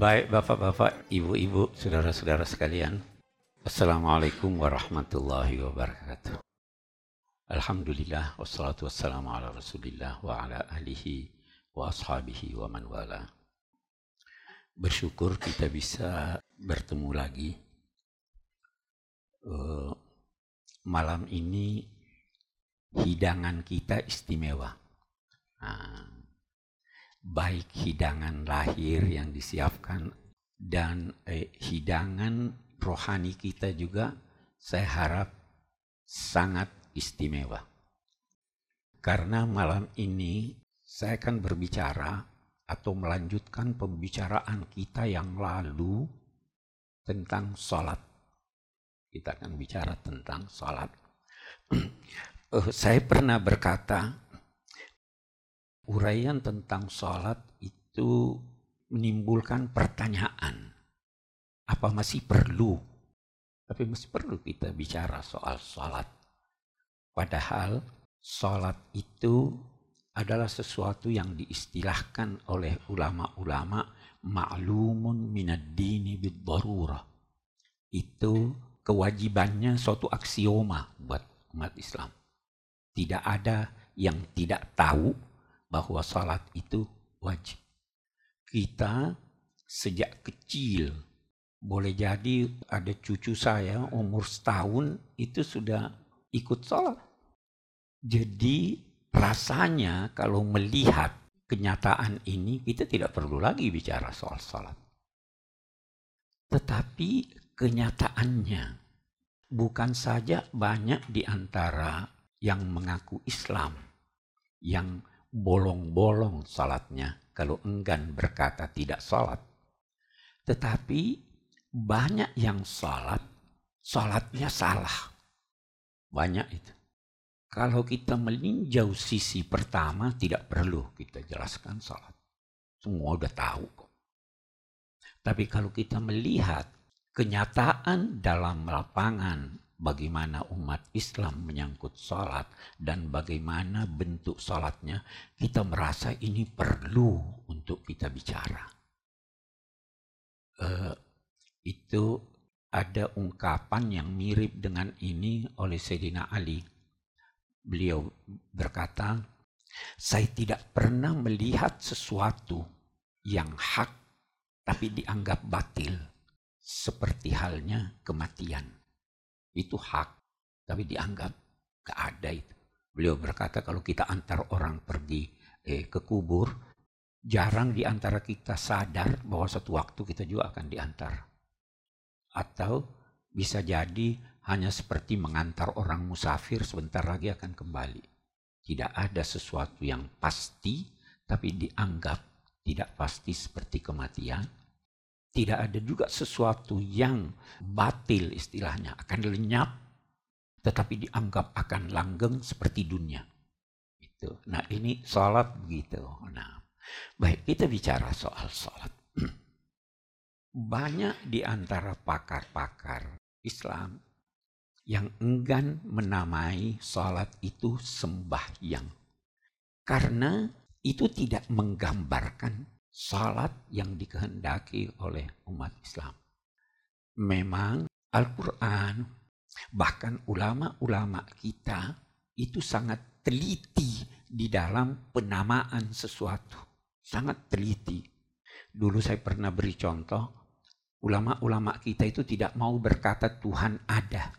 Baik Bapak-Bapak, Ibu-Ibu, Saudara-saudara sekalian. Assalamualaikum warahmatullahi wabarakatuh. Alhamdulillah, wassalatu wassalamu ala rasulillah wa ala ahlihi wa ashabihi wa man wala. Bersyukur kita bisa bertemu lagi. Uh, malam ini hidangan kita istimewa. Nah, baik hidangan lahir yang disiapkan dan eh, hidangan rohani kita juga saya harap sangat istimewa. Karena malam ini saya akan berbicara atau melanjutkan pembicaraan kita yang lalu tentang sholat. Kita akan bicara tentang sholat. uh, saya pernah berkata, uraian tentang sholat itu menimbulkan pertanyaan. Apa masih perlu? Tapi masih perlu kita bicara soal sholat. Padahal sholat itu adalah sesuatu yang diistilahkan oleh ulama-ulama ma'lumun minad dini bid Itu kewajibannya suatu aksioma buat umat Islam. Tidak ada yang tidak tahu bahwa salat itu wajib. Kita sejak kecil, boleh jadi ada cucu saya umur setahun itu sudah ikut salat. Jadi rasanya kalau melihat kenyataan ini kita tidak perlu lagi bicara soal salat. Tetapi kenyataannya bukan saja banyak di antara yang mengaku Islam yang bolong-bolong salatnya kalau enggan berkata tidak salat. Tetapi banyak yang salat, salatnya salah. Banyak itu. Kalau kita meninjau sisi pertama tidak perlu kita jelaskan salat. Semua udah tahu kok. Tapi kalau kita melihat kenyataan dalam lapangan bagaimana umat Islam menyangkut sholat dan bagaimana bentuk sholatnya, kita merasa ini perlu untuk kita bicara. Uh, itu ada ungkapan yang mirip dengan ini oleh Sayyidina Ali. Beliau berkata, saya tidak pernah melihat sesuatu yang hak tapi dianggap batil seperti halnya kematian itu hak, tapi dianggap gak ada itu. Beliau berkata kalau kita antar orang pergi eh, ke kubur, jarang di antara kita sadar bahwa satu waktu kita juga akan diantar. Atau bisa jadi hanya seperti mengantar orang musafir sebentar lagi akan kembali. Tidak ada sesuatu yang pasti, tapi dianggap tidak pasti seperti kematian tidak ada juga sesuatu yang batil istilahnya, akan lenyap, tetapi dianggap akan langgeng seperti dunia. Itu. Nah ini sholat begitu. Nah, baik kita bicara soal sholat. Banyak di antara pakar-pakar Islam yang enggan menamai sholat itu sembahyang. Karena itu tidak menggambarkan salat yang dikehendaki oleh umat Islam. Memang Al-Quran, bahkan ulama-ulama kita itu sangat teliti di dalam penamaan sesuatu. Sangat teliti. Dulu saya pernah beri contoh, ulama-ulama kita itu tidak mau berkata Tuhan ada.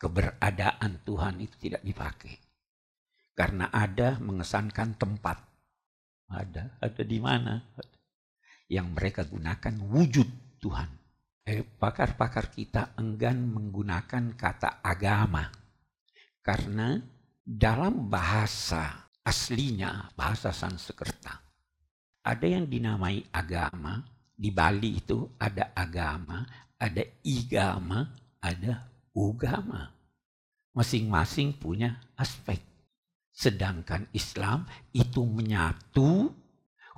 Keberadaan Tuhan itu tidak dipakai. Karena ada mengesankan tempat ada, ada di mana? Yang mereka gunakan wujud Tuhan. Eh, pakar-pakar kita enggan menggunakan kata agama. Karena dalam bahasa aslinya, bahasa Sanskerta, ada yang dinamai agama. Di Bali itu ada agama, ada igama, ada ugama. Masing-masing punya aspek. Sedangkan Islam itu menyatu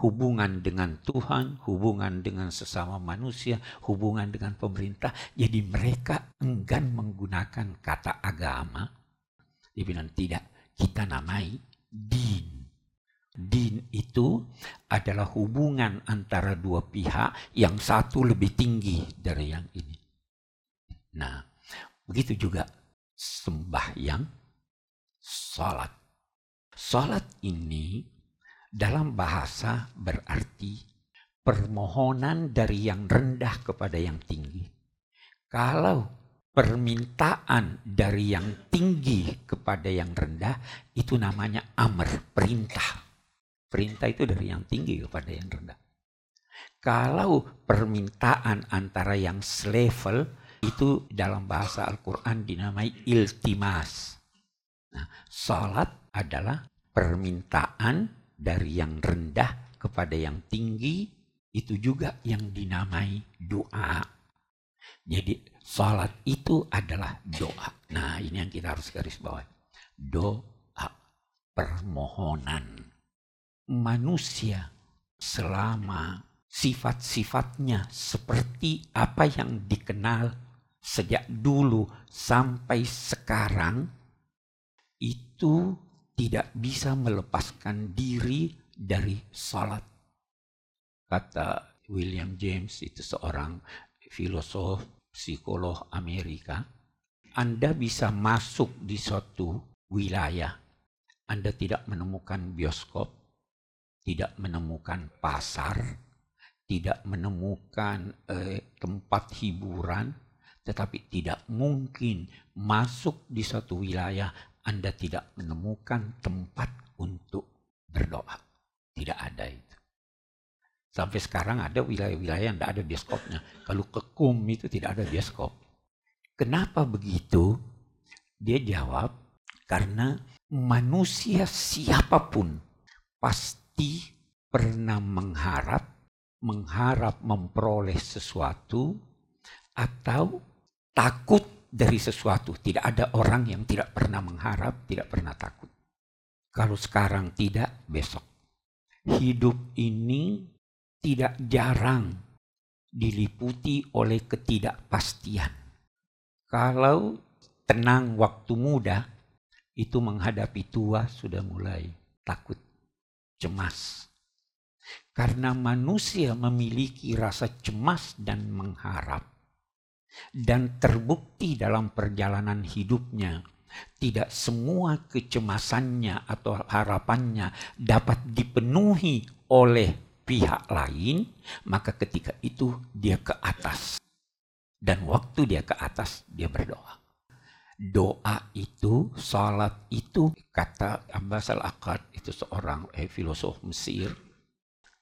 hubungan dengan Tuhan, hubungan dengan sesama manusia, hubungan dengan pemerintah. Jadi mereka enggan menggunakan kata agama. Dia bilang tidak, kita namai din. Din itu adalah hubungan antara dua pihak yang satu lebih tinggi dari yang ini. Nah, begitu juga sembahyang, salat. Salat ini dalam bahasa berarti permohonan dari yang rendah kepada yang tinggi. Kalau permintaan dari yang tinggi kepada yang rendah itu namanya amr, perintah. Perintah itu dari yang tinggi kepada yang rendah. Kalau permintaan antara yang selevel itu dalam bahasa Al-Quran dinamai iltimas. Nah, salat adalah permintaan dari yang rendah kepada yang tinggi itu juga yang dinamai doa. Jadi salat itu adalah doa. Nah ini yang kita harus garis bawah. Doa, permohonan manusia selama sifat-sifatnya seperti apa yang dikenal sejak dulu sampai sekarang itu tidak bisa melepaskan diri dari salat. Kata William James itu seorang filosof psikolog Amerika. Anda bisa masuk di suatu wilayah. Anda tidak menemukan bioskop, tidak menemukan pasar, tidak menemukan eh, tempat hiburan, tetapi tidak mungkin masuk di suatu wilayah Anda tidak menemukan tempat untuk berdoa. Tidak ada itu. Sampai sekarang ada wilayah-wilayah yang tidak ada bioskopnya. Kalau ke KUM itu tidak ada bioskop. Kenapa begitu? Dia jawab, karena manusia siapa pun pasti pernah mengharap, mengharap memperoleh sesuatu, atau takut dari sesuatu. Tidak ada orang yang tidak pernah mengharap, tidak pernah takut. Kalau sekarang tidak, besok. Hidup ini tidak jarang diliputi oleh ketidakpastian. Kalau tenang waktu muda, itu menghadapi tua sudah mulai takut cemas. Karena manusia memiliki rasa cemas dan mengharap. Dan terbukti dalam perjalanan hidupnya, tidak semua kecemasannya atau harapannya dapat dipenuhi oleh pihak lain, maka ketika itu dia ke atas. Dan waktu dia ke atas, dia berdoa doa itu, salat itu, kata Abbas al-Akkad, itu seorang eh, filosof Mesir,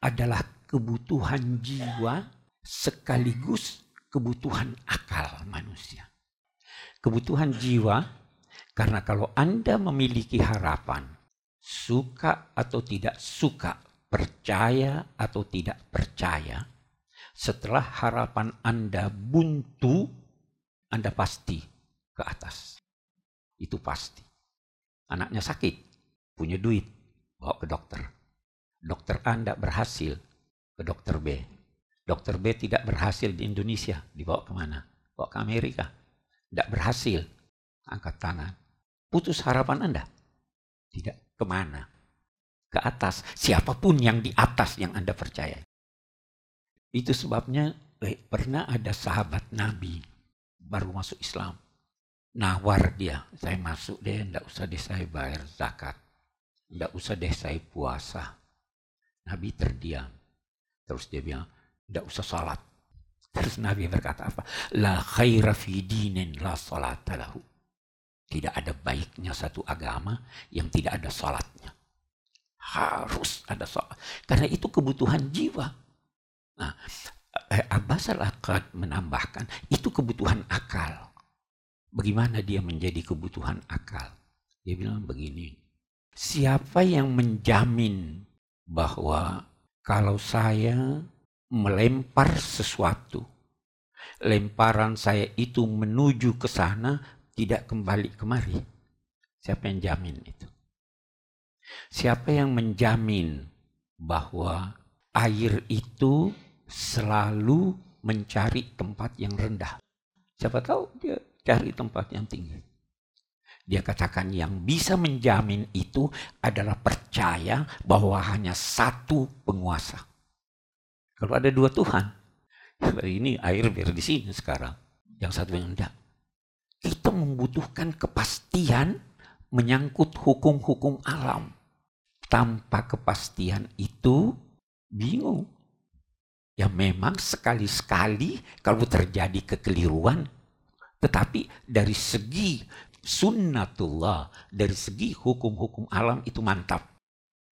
adalah kebutuhan jiwa sekaligus kebutuhan akal manusia. Kebutuhan jiwa, karena kalau Anda memiliki harapan, suka atau tidak suka, percaya atau tidak percaya, setelah harapan Anda buntu, Anda pasti ke atas. Itu pasti. Anaknya sakit, punya duit, bawa ke dokter. Dokter A tidak berhasil, ke dokter B. Dokter B tidak berhasil di Indonesia, dibawa ke mana? Bawa ke Amerika. Tidak berhasil, angkat tangan. Putus harapan Anda? Tidak, ke mana? Ke atas. Siapa pun yang di atas yang Anda percaya. Itu sebabnya eh, pernah ada sahabat Nabi baru masuk Islam nawar dia, saya masuk deh, ndak usah deh saya bayar zakat, ndak usah deh saya puasa. Nabi terdiam. Terus dia bilang, ndak usah salat. Terus Nabi berkata apa? La khaira fi dinin la salata lahu. Tidak ada baiknya satu agama yang tidak ada salatnya. Harus ada salat. Karena itu kebutuhan jiwa. Nah, eh, Abbas al-Aqad menambahkan, itu kebutuhan akal Bagaimana dia menjadi kebutuhan akal? Dia bilang begini, siapa yang menjamin bahwa kalau saya melempar sesuatu, lemparan saya itu menuju ke sana, tidak kembali kemari? Siapa yang jamin itu? Siapa yang menjamin bahwa air itu selalu mencari tempat yang rendah? Siapa tahu dia cari tempat yang tinggi. Dia katakan yang bisa menjamin itu adalah percaya bahwa hanya satu penguasa. Kalau ada dua Tuhan, ini air biar di sini sekarang. Yang satu yang enggak. Kita membutuhkan kepastian menyangkut hukum-hukum alam. Tanpa kepastian itu bingung. Ya memang sekali-sekali kalau terjadi kekeliruan, tetapi dari segi sunnatullah, dari segi hukum-hukum alam itu mantap.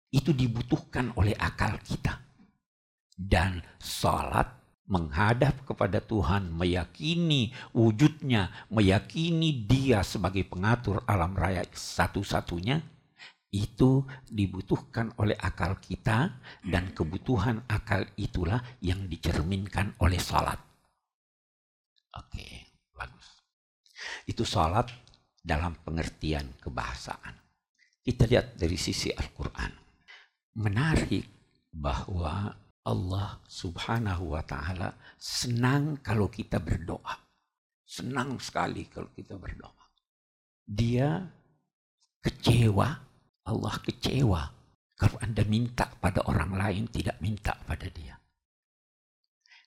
Itu dibutuhkan oleh akal kita. Dan salat menghadap kepada Tuhan, meyakini wujudnya, meyakini dia sebagai pengatur alam raya satu-satunya, itu dibutuhkan oleh akal kita dan kebutuhan akal itulah yang dicerminkan oleh salat. Oke, bagus. Itu salat dalam pengertian kebahasaan. Kita lihat dari sisi Al-Quran. Menarik bahwa Allah subhanahu wa ta'ala senang kalau kita berdoa. Senang sekali kalau kita berdoa. Dia kecewa Allah kecewa kalau Anda minta pada orang lain tidak minta pada dia.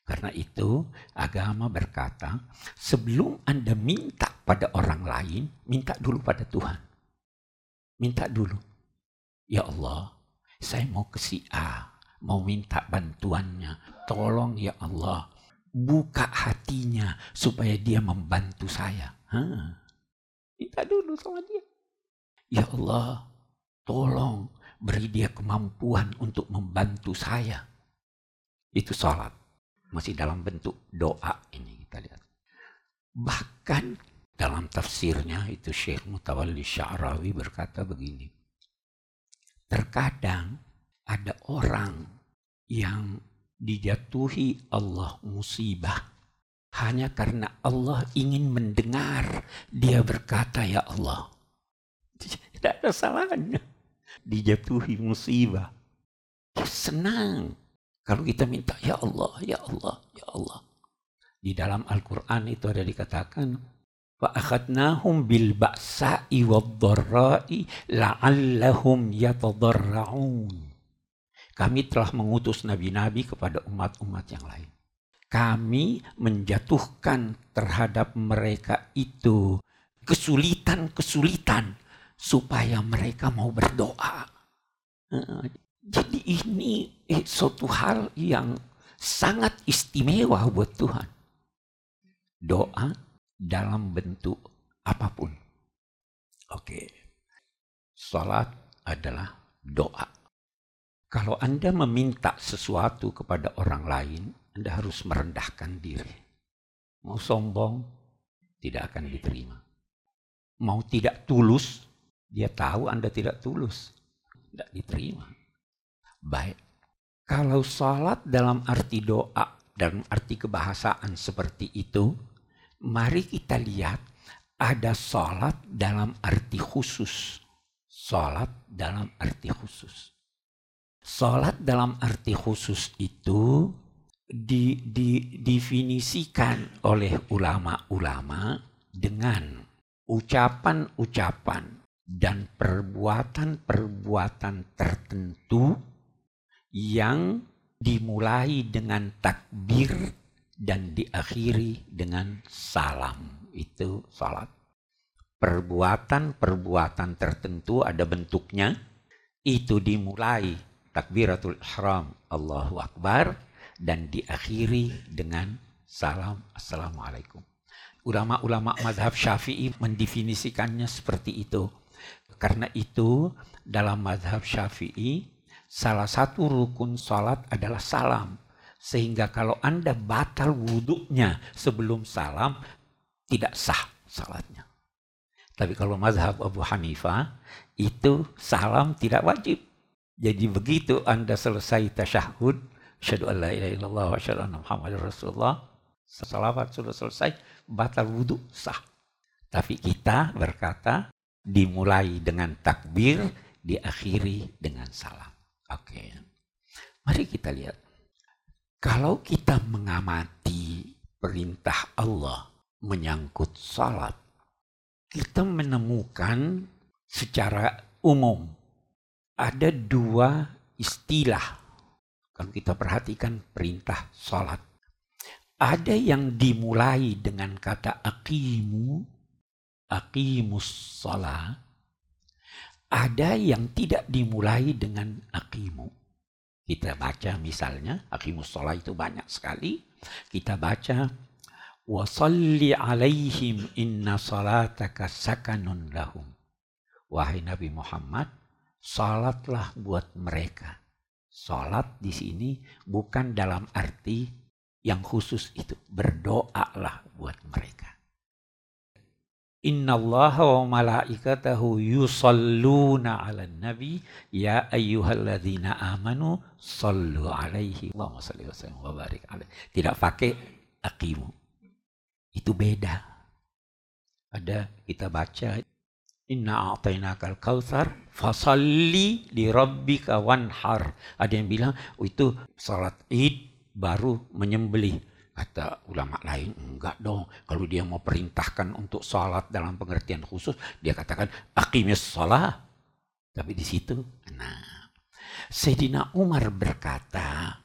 Karena itu agama berkata sebelum Anda minta pada orang lain, minta dulu pada Tuhan. Minta dulu. Ya Allah, saya mau ke si A, mau minta bantuannya. Tolong ya Allah, buka hatinya supaya dia membantu saya. Hah. Minta dulu sama dia. Ya Allah, Tolong beri dia kemampuan untuk membantu saya. Itu sholat. Masih dalam bentuk doa ini kita lihat. Bahkan dalam tafsirnya itu Syekh Mutawalli Sya'rawi berkata begini. Terkadang ada orang yang dijatuhi Allah musibah hanya karena Allah ingin mendengar dia berkata ya Allah. Tidak ada salahnya. Dijatuhi musibah. Ya, senang kalau kita minta ya Allah, ya Allah, ya Allah. Di dalam Al-Qur'an itu ada dikatakan wa akhadnahum bil ba'sa'i wad-dharra'i la'allahum yatadarra'un. Kami telah mengutus nabi-nabi kepada umat-umat yang lain. Kami menjatuhkan terhadap mereka itu kesulitan-kesulitan supaya mereka mau berdoa. Jadi ini eh, suatu hal yang sangat istimewa buat Tuhan. Doa dalam bentuk apa pun. Oke. Salat adalah doa. Kalau Anda meminta sesuatu kepada orang lain, Anda harus merendahkan diri. Mau sombong, tidak akan diterima. Mau tidak tulus, dia tahu Anda tidak tulus. Tidak diterima. Baik. Kalau salat dalam arti doa, dalam arti kebahasaan seperti itu, mari kita lihat ada salat dalam arti khusus. Salat dalam arti khusus. Salat dalam arti khusus itu didefinisikan oleh ulama-ulama dengan ucapan-ucapan dan perbuatan-perbuatan tertentu yang dimulai dengan takbir dan diakhiri dengan salam. Itu salat. Perbuatan-perbuatan tertentu ada bentuknya. Itu dimulai takbiratul ihram Allahu Akbar dan diakhiri dengan salam Assalamualaikum. Ulama-ulama madhab syafi'i mendefinisikannya seperti itu karena itu dalam madhab syafi'i salah satu rukun salat adalah salam. Sehingga kalau Anda batal wudhunya sebelum salam tidak sah salatnya. Tapi kalau mazhab Abu Hanifah itu salam tidak wajib. Jadi begitu Anda selesai tasyahud, syahadu an la ilaha illallah wa syahadu anna Muhammad Rasulullah, salawat sudah selesai, batal wudhu sah. Tapi kita berkata dimulai dengan takbir, diakhiri dengan salam. Oke. Mari kita lihat. Kalau kita mengamati perintah Allah menyangkut salat, kita menemukan secara umum ada dua istilah kalau kita perhatikan perintah sholat. Ada yang dimulai dengan kata akimu, akimus sholat. Ada yang tidak dimulai dengan akimu. Kita baca misalnya, akimus sholat itu banyak sekali. Kita baca Wasalli alaihim inna salataka sakanun lahum. Wahai Nabi Muhammad, salatlah buat mereka. Salat di sini bukan dalam arti yang khusus itu. Berdoalah buat mereka. Inna Allah wa malaikatahu yusalluna ala nabi ya ayyuhalladzina amanu sallu alaihi wa salli wa barik alaihi. Tidak pakai akimu. Itu beda. Ada kita baca Inna a'tainakal kautsar fasalli li rabbika wanhar. Ada yang bilang oh, itu salat Id baru menyembelih. Kata ulama lain, enggak dong. Kalau dia mau perintahkan untuk salat dalam pengertian khusus, dia katakan aqimis salat. Tapi di situ, nah. Sayyidina Umar berkata,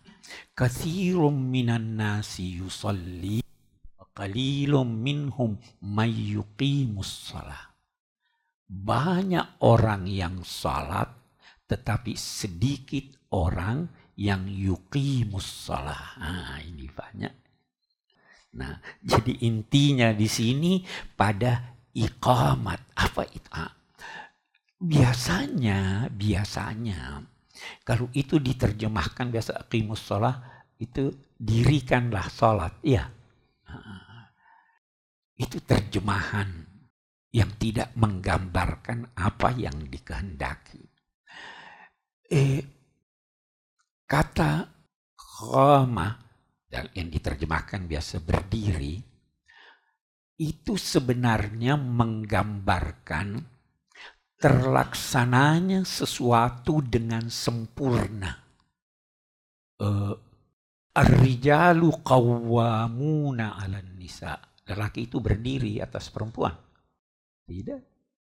Kathirum minan nasi yusalli qalilum minhum mayyuqimus salah. Banyak orang yang salat tetapi sedikit orang yang yuqimus salah. Nah, ini banyak. Nah, jadi intinya di sini pada iqamat. Apa itu? Ah, biasanya, biasanya kalau itu diterjemahkan biasa aqimus salah itu dirikanlah salat. Iya. Itu terjemahan yang tidak menggambarkan apa yang dikehendaki. Eh, kata khama yang diterjemahkan biasa berdiri itu sebenarnya menggambarkan terlaksananya sesuatu dengan sempurna. Uh, Ar-rijalu qawwamuna 'alan nisa. Lelaki itu berdiri atas perempuan. Tidak.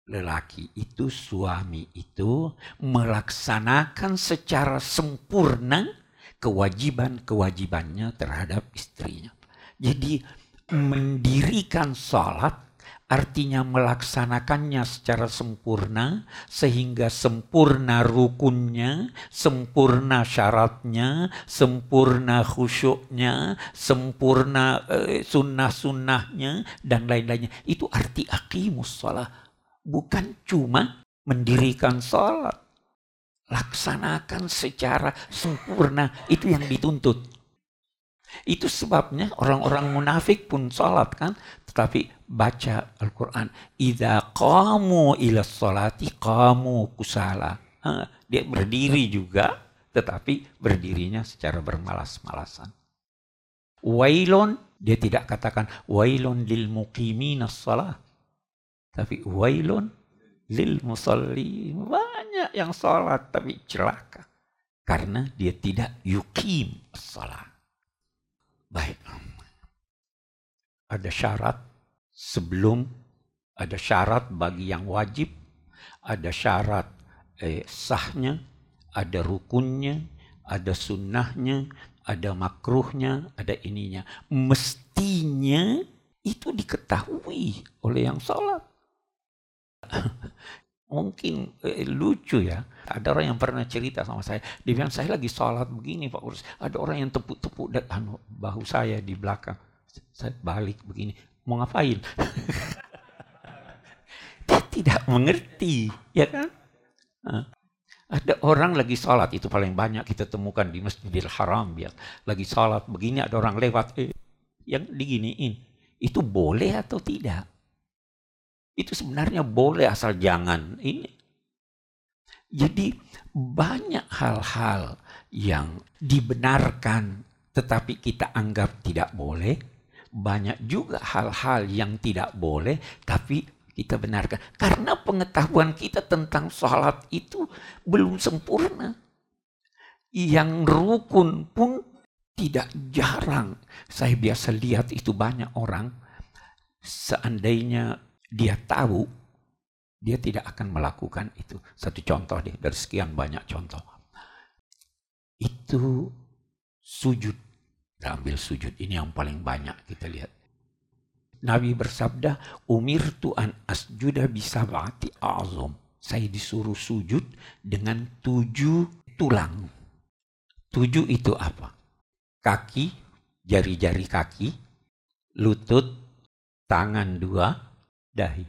Lelaki itu, suami itu melaksanakan secara sempurna kewajiban-kewajibannya terhadap istrinya. Jadi mendirikan salat artinya melaksanakannya secara sempurna sehingga sempurna rukunnya, sempurna syaratnya, sempurna khusyuknya, sempurna eh, sunnah-sunnahnya dan lain-lainnya. Itu arti akimus salat. Bukan cuma mendirikan salat. Laksanakan secara sempurna. Itu yang dituntut. Itu sebabnya orang-orang munafik pun salat kan. Tetapi baca Al-Quran. Iza kamu ila salati kamu kusala. dia berdiri juga tetapi berdirinya secara bermalas-malasan. Wailun, dia tidak katakan wailun lil muqimina salah. Tapi wailun lil musalli. Banyak yang salat tapi celaka. Karena dia tidak yukim salat. Baik. Ada syarat sebelum ada syarat bagi yang wajib, ada syarat eh, sahnya, ada rukunnya, ada sunnahnya, ada makruhnya, ada ininya. Mestinya itu diketahui oleh yang sholat. Mungkin eh, lucu ya. Ada orang yang pernah cerita sama saya. Dia bilang, saya lagi sholat begini Pak Urus. Ada orang yang tepuk-tepuk anu, bahu saya di belakang. Saya balik begini. Mau ngapain? Dia tidak mengerti. Ya kan? Nah, ada orang lagi sholat. Itu paling banyak kita temukan di Masjidil Haram. Ya. Lagi sholat begini ada orang lewat. Eh, yang diginiin. Itu boleh atau tidak? Itu sebenarnya boleh asal jangan. Ini jadi banyak hal-hal yang dibenarkan tetapi kita anggap tidak boleh. Banyak juga hal-hal yang tidak boleh tapi kita benarkan. Karena pengetahuan kita tentang sholat itu belum sempurna. Yang rukun pun tidak jarang. Saya biasa lihat itu banyak orang. Seandainya dia tahu dia tidak akan melakukan itu. Satu contoh deh dari sekian banyak contoh. Itu sujud. Ambil sujud ini yang paling banyak kita lihat. Nabi bersabda, Umir tuan asjuda bisa bati azum. Saya disuruh sujud dengan tujuh tulang. Tujuh itu apa? Kaki, jari-jari kaki, lutut, tangan dua, dahi.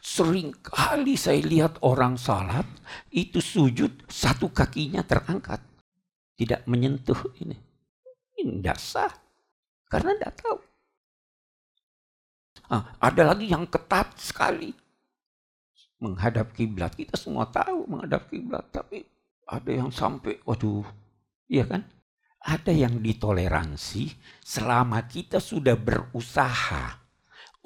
Sering kali saya lihat orang salat itu sujud satu kakinya terangkat. Tidak menyentuh ini. Tidak sah. Karena tidak tahu. Ah, ada lagi yang ketat sekali. Menghadap kiblat. Kita semua tahu menghadap kiblat. Tapi ada yang sampai, waduh. Iya kan? Ada yang ditoleransi selama kita sudah berusaha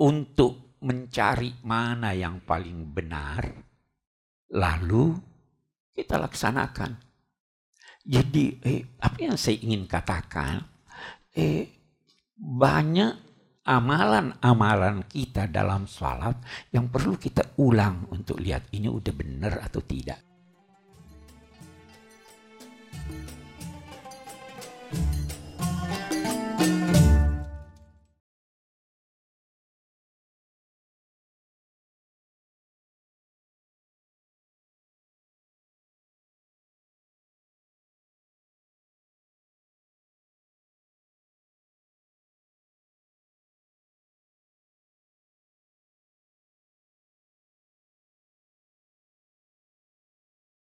untuk mencari mana yang paling benar, lalu kita laksanakan. Jadi, eh, apa yang saya ingin katakan, eh, banyak amalan-amalan kita dalam sholat yang perlu kita ulang untuk lihat ini udah benar atau tidak.